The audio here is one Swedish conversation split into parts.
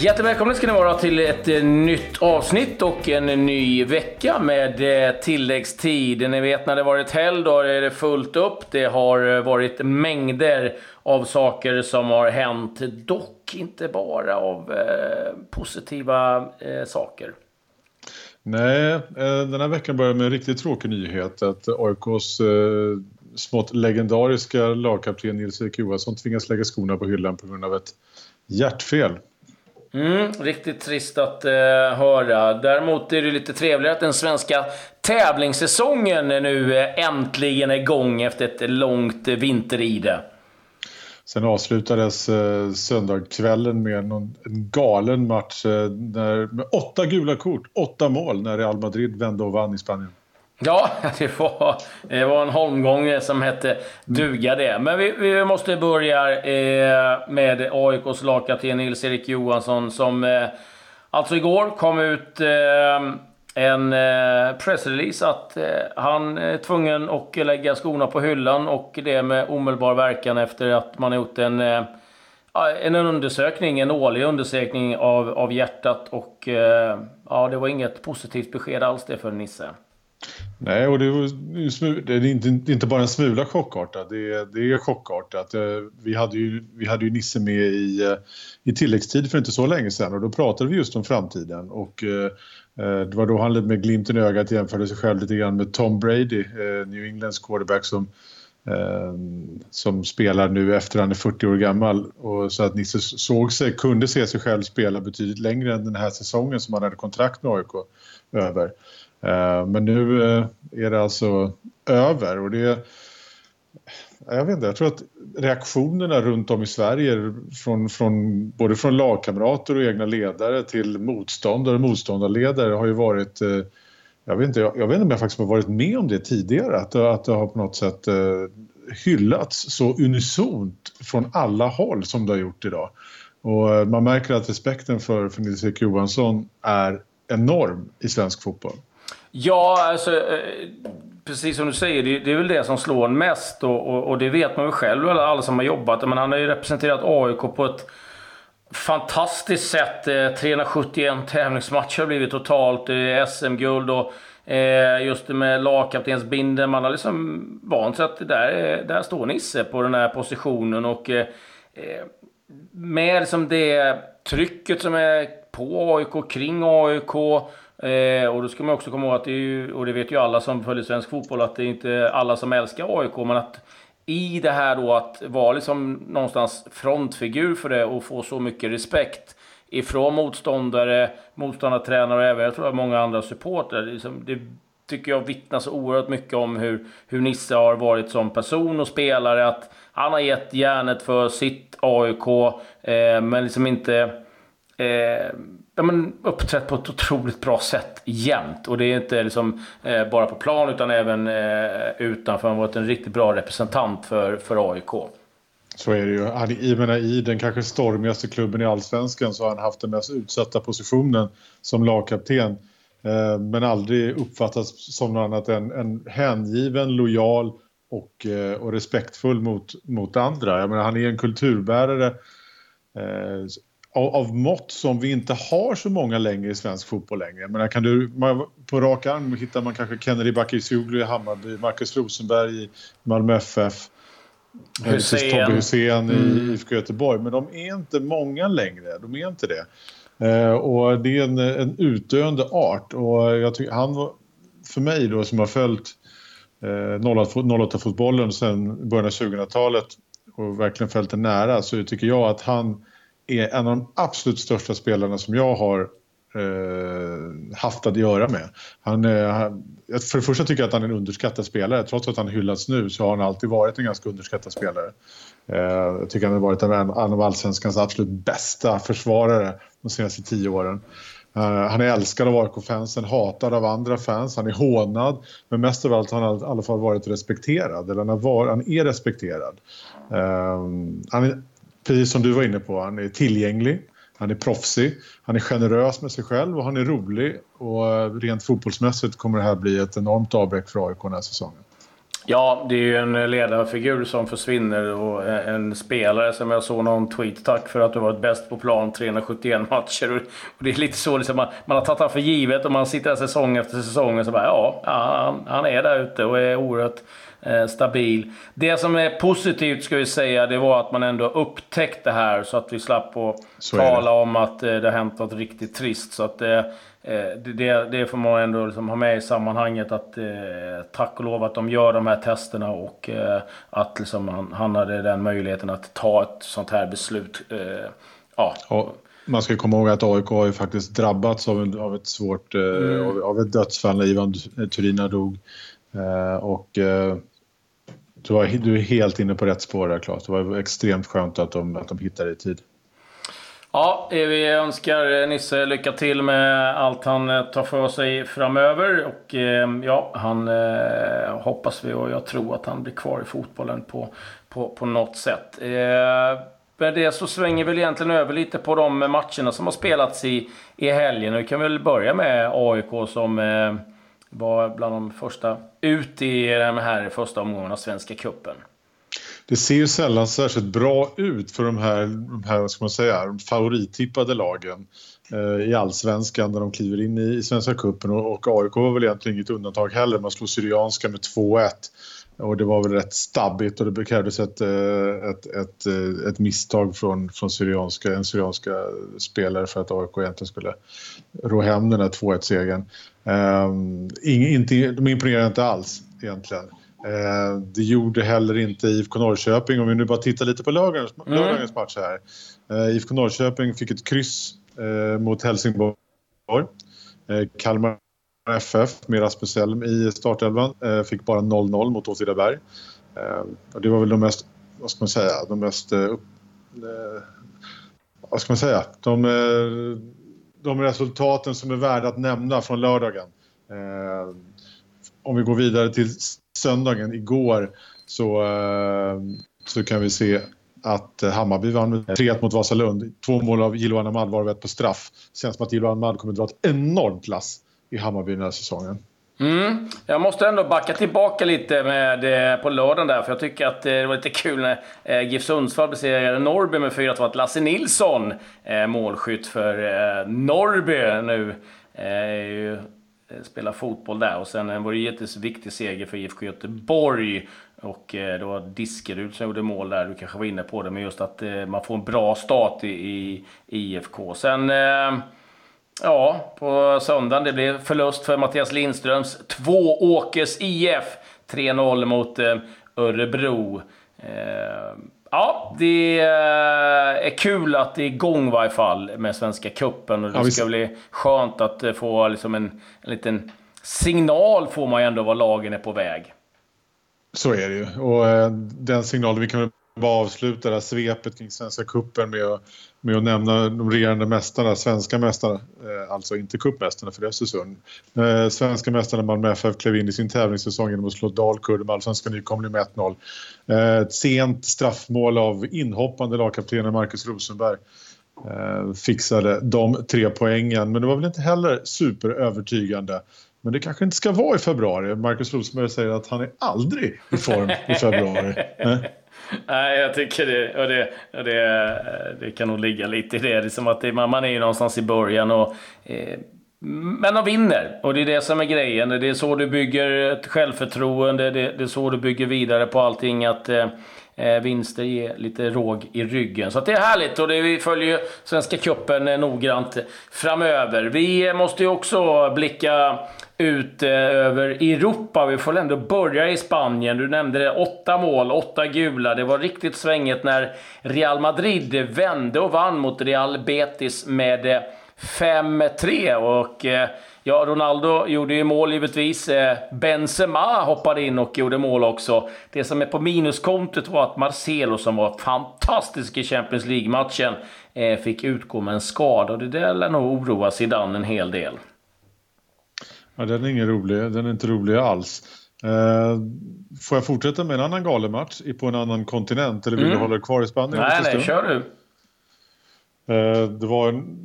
Hjärtligt välkomna ska ni vara till ett eh, nytt avsnitt och en ny vecka med eh, tilläggstid. Ni vet när det varit helg, då är det fullt upp. Det har eh, varit mängder av saker som har hänt. Dock inte bara av eh, positiva eh, saker. Nej, den här veckan börjar med en riktigt tråkig nyhet. Att AIKs eh, smått legendariska lagkapten Nils-Erik Johansson tvingas lägga skorna på hyllan på grund av ett hjärtfel. Mm, riktigt trist att eh, höra. Däremot är det lite trevligare att den svenska tävlingssäsongen nu eh, äntligen är igång efter ett långt eh, vinteride. Sen avslutades eh, söndagskvällen med någon, en galen match eh, när, med åtta gula kort, åtta mål när Real Madrid vände och vann i Spanien. Ja, det var, det var en holmgång som hette duga det. Men vi, vi måste börja eh, med AIKs lagkapten Nils-Erik Johansson som eh, alltså igår kom ut eh, en eh, pressrelease att eh, han är tvungen att lägga skorna på hyllan och det med omedelbar verkan efter att man har gjort en eh, en undersökning, en årlig undersökning av, av hjärtat och eh, ja, det var inget positivt besked alls det för Nisse. Nej, och det, det är inte, bara en smula chockartat. Det är, det är chockartat. Eh, vi hade ju, vi hade ju Nisse med i, eh, i tilläggstid för inte så länge sedan och då pratade vi just om framtiden. Och eh, eh det var då han med glimten i ögat jämförde sig själv lite grann med Tom Brady, New Englands quarterback som som spelar nu efter han är 40 år gammal och så att Nisse såg sig, kunde se sig själv spela betydligt längre än den här säsongen som han hade kontrakt med AIK över. Eh, men nu eh, är det alltså över och det jag vet inte, jag tror att reaktionerna runt om i Sverige från, från, både från lagkamrater och egna ledare till motståndare och motståndarledare har ju varit eh, jag vet, inte, jag, jag vet inte om jag faktiskt har varit med om det tidigare att, att det har på något sätt hyllats så unisont från alla håll som det har gjort idag. Och man märker att respekten för, för Nils-Erik Johansson är enorm i svensk fotboll. Ja, alltså, eh, precis som du säger, det, det är väl det som slår en mest. Och, och, och, det vet man ju själv, alla som har jobbat. Men han har ju representerat AIK på ett fantastiskt sätt. Eh, 371 tävlingsmatcher har blivit totalt. Eh, SM-guld och just just med lagkaptensbindeln. Man har liksom vant sig att där, där står Nisse på den här positionen. Och med liksom det trycket som är på AIK, kring AIK Eh, och då ska man också komma ihåg att det är ju, och det vet ju alla som följer svensk fotboll, att det är inte alla som älskar AIK, men att i det här då att vara liksom någonstans frontfigur för det och få så mycket respekt ifrån motståndare, motståndartränare och även jag tror många andra supportrar. Liksom, det tycker jag vittnar så oerhört mycket om hur, hur Nisse har varit som person och spelare. Att han har gett järnet för sitt AIK, eh, men liksom inte... Eh, ja, men uppträtt på ett otroligt bra sätt jämt. Och det är inte liksom, eh, bara på plan utan även eh, utanför. Han har varit en riktigt bra representant för, för AIK. Så är det ju. Han, jag menar, I den kanske stormigaste klubben i allsvenskan så har han haft den mest utsatta positionen som lagkapten. Eh, men aldrig uppfattats som något annat än en hängiven, lojal och, eh, och respektfull mot, mot andra. Jag menar, han är en kulturbärare eh, av, av mått som vi inte har så många längre i svensk fotboll längre. Men kan du, på rak arm hittar man kanske Kennedy Bakircioglu i Hammarby, Marcus Rosenberg i Malmö FF, Hussein. Tobbe Hussein mm. i IFK Göteborg. Men de är inte många längre, de är inte det. Eh, och det är en, en utdöende art och jag tycker han var, för mig då som har följt eh, 08-fotbollen sedan början av 2000-talet och verkligen följt den nära så tycker jag att han är en av de absolut största spelarna som jag har eh, haft att göra med. Han, eh, för det första tycker jag att han är en underskattad spelare. Trots att han hyllats nu så har han alltid varit en ganska underskattad spelare. Eh, jag tycker han har varit en, en av allsvenskans absolut bästa försvarare de senaste tio åren. Uh, han är älskad av AIK-fansen, hatad av andra fans, han är hånad. Men mest av allt har han i alla fall varit respekterad. Eller han, har var, han är respekterad. Uh, han är precis som du var inne på, han är tillgänglig, han är proffsig, han är generös med sig själv och han är rolig. Och eh, rent fotbollsmässigt kommer det här bli ett enormt avbräck för AIK den här säsongen. Ja, det är ju en ledarfigur som försvinner och eh, en spelare som jag såg någon tweet. Tack för att du varit bäst på plan 371 matcher. Och det är lite så liksom, man, man har tagit honom för givet och man sitter där säsong efter säsong och så bara ja, han, han är där ute och är oerhört eh, stabil. Det som är positivt ska vi säga, det var att man ändå upptäckte det här så att vi slapp att tala om att eh, det har hänt något riktigt trist. Så att eh, Eh, det, det får man ändå liksom ha med i sammanhanget att eh, tack och lov att de gör de här testerna och eh, att liksom han, han hade den möjligheten att ta ett sånt här beslut. ja. Och man ska komma ihåg att AIK har ju faktiskt drabbats av, en, av ett svårt mm. av, av, ett dödsfall när Ivan Turina dog. och du, var, du är helt inne på rätt spår där Claes. Det var extremt skönt att de, att de hittade i tid. Ja, eh, vi önskar eh, Nisse lycka till med allt han eh, tar för sig framöver. Och ja, han eh, hoppas vi och jag tror att han blir kvar i fotbollen på, på, på något sätt. Med det så svänger vi egentligen över lite på de matcherna som har spelats i, i helgen. Vi kan väl börja med AIK som var bland de första ut i den här första omgången av Svenska Cupen. Det ser ju sällan särskilt bra ut för de här, de här ska man säga, favorittippade lagen eh, i allsvenskan när de kliver in i, i Svenska cupen. Och, och AIK var väl egentligen inget undantag heller. Man slog Syrianska med 2-1 och det var väl rätt stabbigt och det krävdes ett, eh, ett, ett, eh, ett misstag från, från syrianska, en syrianska spelare för att AIK egentligen skulle rå hem den här 2-1-segern. Um, de imponerar inte alls egentligen. Eh, det gjorde heller inte IFK Norrköping. Om vi nu bara tittar lite på lördagens, mm. lördagens match här. Eh, IFK Norrköping fick ett kryss eh, mot Helsingborg. Kalmar FF med Rasmus Elm i startelvan eh, fick bara 0-0 mot Åtvidaberg. Eh, det var väl de mest, vad ska man säga, de mest... Eh, vad ska man säga? De, de resultaten som är värda att nämna från lördagen. Om vi går vidare till söndagen, igår, så, eh, så kan vi se att Hammarby vann med 3-1 mot Vasalund. Två mål av Jiloan Ahmad var ett på straff. Känns som att Jiloan Ahmad kommer dra ett enormt lass i Hammarby den här säsongen. Mm. Jag måste ändå backa tillbaka lite med, eh, på lördagen där, för jag tycker att eh, det var lite kul när eh, GIF Sundsvall besegrade Norrby med 4-2. Att Lasse Nilsson, eh, målskytt för eh, Norrby nu, eh, är ju eh, spelar fotboll där. Och sen eh, var det en jätteviktig seger för IFK Göteborg. Och eh, det var Diskerud som gjorde mål där. Du kanske var inne på det. Men just att eh, man får en bra start i, i IFK. Sen... Ja, på söndagen. Det blev förlust för Mattias Lindströms Tvååkers IF. 3-0 mot Örebro. Ja, det är kul att det är igång i varje fall med Svenska Cupen. Och det ja, ska bli skönt att eh, få liksom en, en liten signal får man ju ändå var lagen är på väg. Så är det ju. Och eh, den signalen, vi kan bara avsluta det här svepet kring Svenska Cupen med att, med att nämna de regerande mästarna, svenska mästarna, eh, alltså inte cupmästarna för Östersund. Eh, svenska mästarna Malmö FF klev in i sin tävlingssäsong genom att slå Dalkurd med allsvenska nykomling med 1-0. Eh, ett sent straffmål av inhoppande lagkaptenen Marcus Rosenberg fixade de tre poängen, men det var väl inte heller superövertygande. Men det kanske inte ska vara i februari. Marcus Rosenberg säger att han är aldrig i form i februari. Nej, jag tycker det, och det, och det, det kan nog ligga lite i det. Det är som att det, man är ju någonstans i början och... Eh, men de vinner, och det är det som är grejen. Det är så du bygger ett självförtroende, det, det är så du bygger vidare på allting. Att eh, eh vinster ger lite råg i ryggen. Så det är härligt och det, vi följer Svenska Cupen eh, noggrant framöver. Vi eh, måste ju också blicka ut över Europa. Vi får ändå börja i Spanien. Du nämnde det, åtta mål, åtta gula. Det var riktigt svänget när Real Madrid vände och vann mot Real Betis med eh, 5-3. Och eh, ja, Ronaldo gjorde ju mål givetvis. Eh, Benzema hoppade in och gjorde mål också. Det som är på minuskontot var att Marcelo, som var fantastisk i Champions League-matchen, fick utgå med en skada. Och det där lär nog oroa Zidane en hel del. Ja, den är ingen rolig. Den är inte rolig alls. Eh, får jag fortsätta med en annan galenmatch på en annan kontinent? Eller vill mm. du hålla dig kvar i Spanien? Nej, nej, kör du. Eh, det var en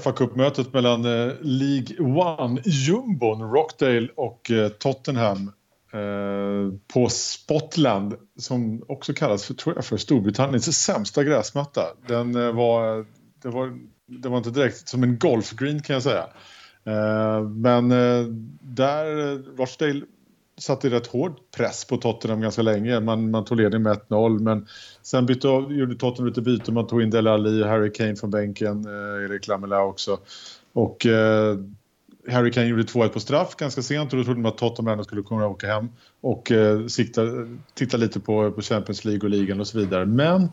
FA-cupmötet mellan eh, League One, jumbon, Rockdale och eh, Tottenham. Eh, på Spotland som också kallas för, tror jag, för Storbritanniens sämsta gräsmatta. Den eh, var, det var, det var inte direkt som en golfgreen kan jag säga. Eh, men eh, där, eh, Rochdale satte rätt hård press på Tottenham ganska länge. Man, man tog ledning med 1-0 men sen bytte, gjorde Tottenham lite byte. Man tog in Dele Alli, Harry Kane från bänken, eh, Erik Lamela också. Och eh, Harry Kane gjorde 2-1 på straff ganska sent och då trodde man att Tottenham ändå skulle kunna åka hem och eh, sikta, titta lite på, på Champions League och ligan och så vidare. Men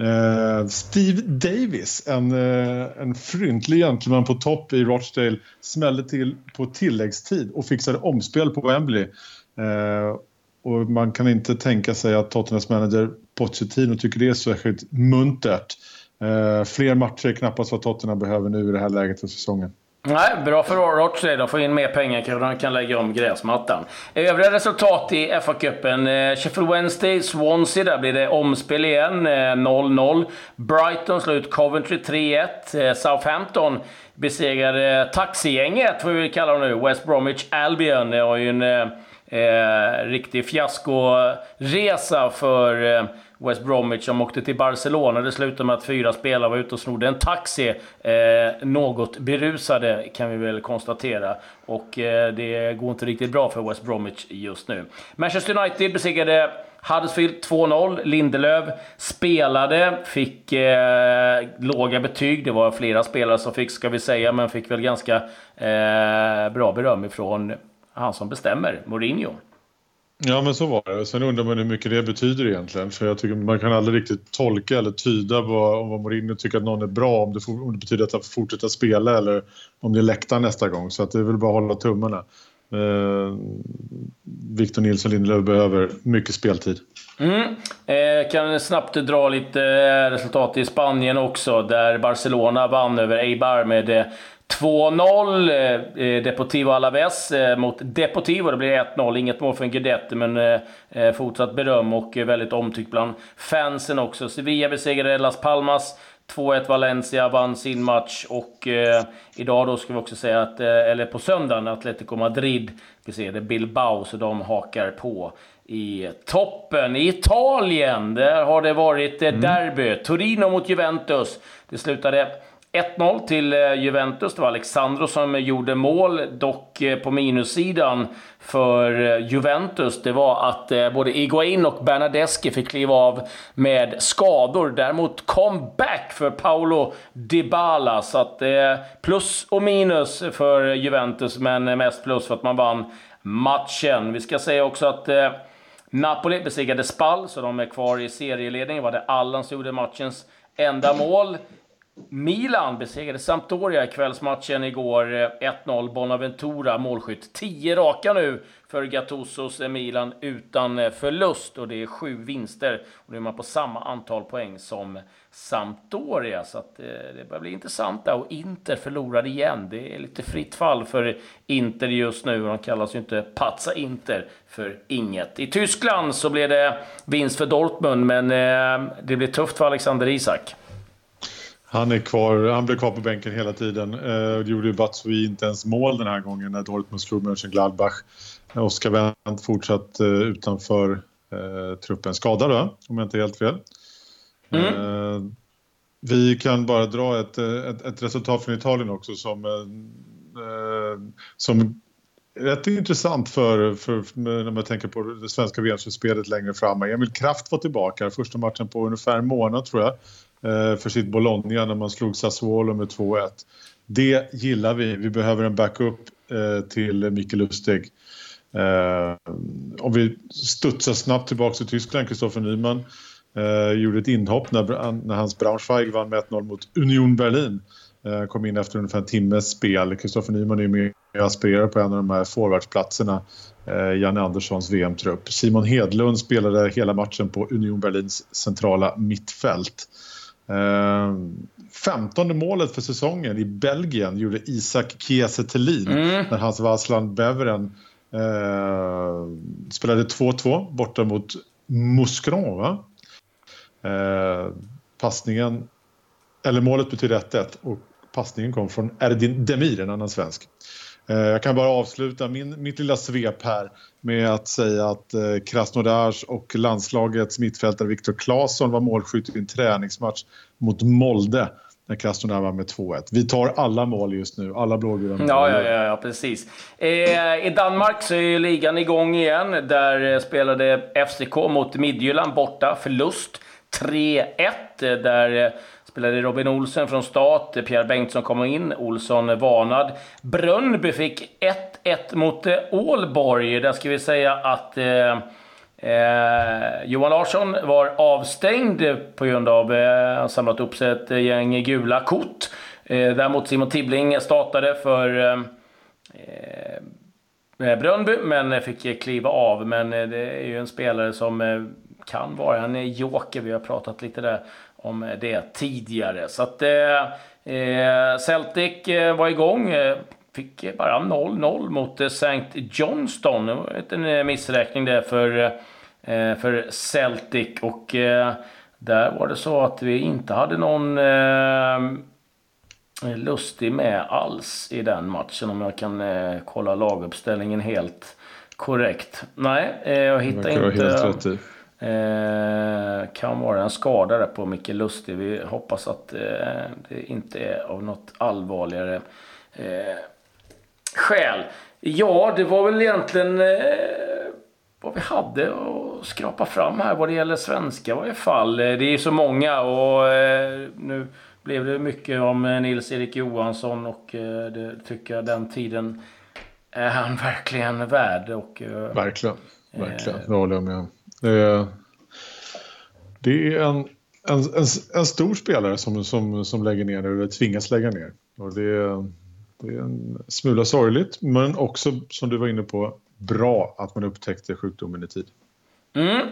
Eh, Steve Davis, en, eh, en fryntlig gentleman på topp i Rochdale, smällde till på tilläggstid och fixade omspel på Wembley. Eh, och man kan inte tänka sig att Tottenhams manager Pochettino tycker det är särskilt muntert. Fler matcher är knappast vad Tottenham behöver nu i det här läget för säsongen. Nej, bra för Rochdale. De får in mer pengar kanske de kan lägga om gräsmattan. Övriga resultat i FA-cupen. Eh, Sheffield Wednesday, Swansea. Där blir det omspel igen. Eh, 0-0. Brighton slår ut Coventry 3-1. Eh, Southampton besegrade taxigänget, får vi väl kalla dem nu. West Bromwich Albion. Det var ju en eh, riktig fiaskoresa för eh, West Bromwich som åkte till Barcelona. Det slutade med att fyra spelare var ute och snodde en taxi. Eh, något berusade kan vi väl konstatera. Och eh, det går inte riktigt bra för West Bromwich just nu. Manchester United besegrade Huddersfield 2-0. Lindelöf spelade, fick eh, låga betyg. Det var flera spelare som fick, ska vi säga, men fick väl ganska eh, bra beröm ifrån han som bestämmer, Mourinho. Ja, men så var det. Sen undrar man hur mycket det betyder egentligen. För jag tycker man kan aldrig riktigt tolka eller tyda vad, om vad Mourinho tycker att någon är bra. Om det, om det betyder att han får fortsätta spela eller om det är läktaren nästa gång. Så att det är väl bara att hålla tummarna. Eh, Victor Nilsson Lindelöf behöver mycket speltid. Mm. Eh, kan snabbt dra lite eh, resultat i Spanien också, där Barcelona vann över Eibar med eh, 2-0 eh, eh, Deportivo Alaves eh, mot Deportivo. Det blir 1-0. Inget mål för en Guidetti, men eh, eh fortsatt beröm och väldigt omtyckt bland fansen också. Sevilla besegrade Las Palmas. 2-1 Valencia vann sin match och eh, idag då ska vi också säga att, eh, eller på söndagen, Atletico Madrid besegrade Bilbao, så de hakar på i toppen. I Italien, där har det varit mm. derby. Torino mot Juventus. Det slutade 1-0 till eh, Juventus. Det var Alexandro som gjorde mål, dock eh, på minussidan för eh, Juventus. Det var att både Iguain och Bernadeschi fick kliva av med skador. Däremot comeback för Paolo Dybala. Så att plus och minus för Juventus, men mest plus för att man vann matchen. Vi ska säga också att Napoli besegrade Spal, så de är kvar i serieledningen. var det Allan som gjorde matchens enda mål. Milan besegrade Sampdoria i kvällsmatchen igår. Eh, 1-0 Bonaventura målskytt. 10 raka nu för Gattusos eh, Milan utan eh, förlust och det är sju vinster. Och nu är man på samma antal poäng som Sampdoria. Så att, eh, det börjar bli intressant där. Och Inter förlorade igen. Det är lite fritt fall för Inter just nu. De kallas ju inte Pazza Inter för inget. I Tyskland så blev det vinst för Dortmund, men eh, det blir tufft för Alexander Isak. Han är kvar, han blev kvar på bänken hela tiden. Eh, det gjorde ju Batsui inte ens mål den här gången när Dortmund slog Mönchengladbach. Oskar Wendt fortsatt eh, utanför eh, truppen. Skadad va? Om jag inte är helt fel. Mm. Eh, vi kan bara dra ett, ett, ett, resultat från Italien också som, eh, som rätt intressant för, för, när man tänker på det svenska VM-spelet längre fram. Emil Kraft var tillbaka, första matchen på ungefär en månad tror jag. Eh, för sitt Bologna när man slog Sassuolo med 2-1. Det gillar vi. Vi behöver en backup eh, till Micke Lustig. Eh, om vi studsar snabbt tillbaka till Tyskland, Kristoffer Nyman gjorde ett inhopp när, när hans Braunschweig vann med 1-0 mot Union Berlin. kom in efter ungefär en timmes spel. Kristoffer Nyman är med och aspirerar på en av de här forwardsplatserna. Janne Anderssons VM-trupp. Simon Hedlund spelade hela matchen på Union Berlins centrala mittfält. Eh, femtonde målet för säsongen i Belgien gjorde Isak Kiese mm. när hans Vaslan Beveren eh, spelade 2-2 borta mot Mouscron. Va? Eh, passningen, eller målet betyder 1-1 och passningen kom från Erdin Demir, en annan svensk. Eh, jag kan bara avsluta min, mitt lilla svep här med att säga att eh, Krasnodars och landslagets mittfältare Viktor Claesson var målskytt i en träningsmatch mot Molde när Krasnodar var med 2-1. Vi tar alla mål just nu, alla blågula mål. Ja, ja, ja, ja, precis. Eh, I Danmark så är ju ligan igång igen. Där eh, spelade FCK mot Midtjylland borta, förlust 3-1. Där eh, spelade Robin Olsen från start, Pierre Bengtsson kom in, Olsson varnad. Brönnby fick 1-1 mot eh, Ålborg. Där ska vi säga att eh, Eh, Johan Larsson var avstängd på grund av att eh, han samlat upp sig ett gäng gula kort. Eh, däremot Simon Tibbling startade för eh, eh, Brönnby, men fick kliva av. Men eh, det är ju en spelare som eh, kan vara en joker. Vi har pratat lite där om det tidigare. Så att Celtic var igång. Fick bara 0-0 mot St. Johnston. Det var en missräkning där för Eh, för Celtic. Och eh, där var det så att vi inte hade någon eh, lustig med alls i den matchen. Om jag kan kolla laguppställningen helt korrekt. Nej, jag hittar inte... Helt rätt i. Eh, kan vara en skada där på Micke Lustig. Vi hoppas att eh, det inte är av något allvarligare eh, skäl. Ja, det var väl egentligen eh, vad vi hade att skrapa fram här vad det gäller svenska i varje fall. Eh, det är ju så många och eh, nu blev det mycket om eh, Nils-Erik Johansson och eh, det tycker jag den tiden är han verkligen värd. Och, verkligen, verkligen. Det håller jag med om. Eh, det är, en, en, en, en, stor spelare som, som, som lägger ner eller tvingas lägga ner. Och det, är, det är en smula sorgligt men också som du var inne på bra att man upptäckte sjukdomen i tid. Mm.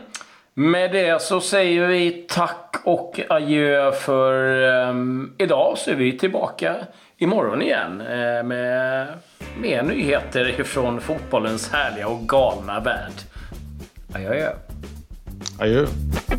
Med det så säger vi tack och adjö för um, idag. Så är vi tillbaka imorgon igen uh, med mer nyheter från fotbollens härliga och galna värld. Adjö, adjö. Adjö.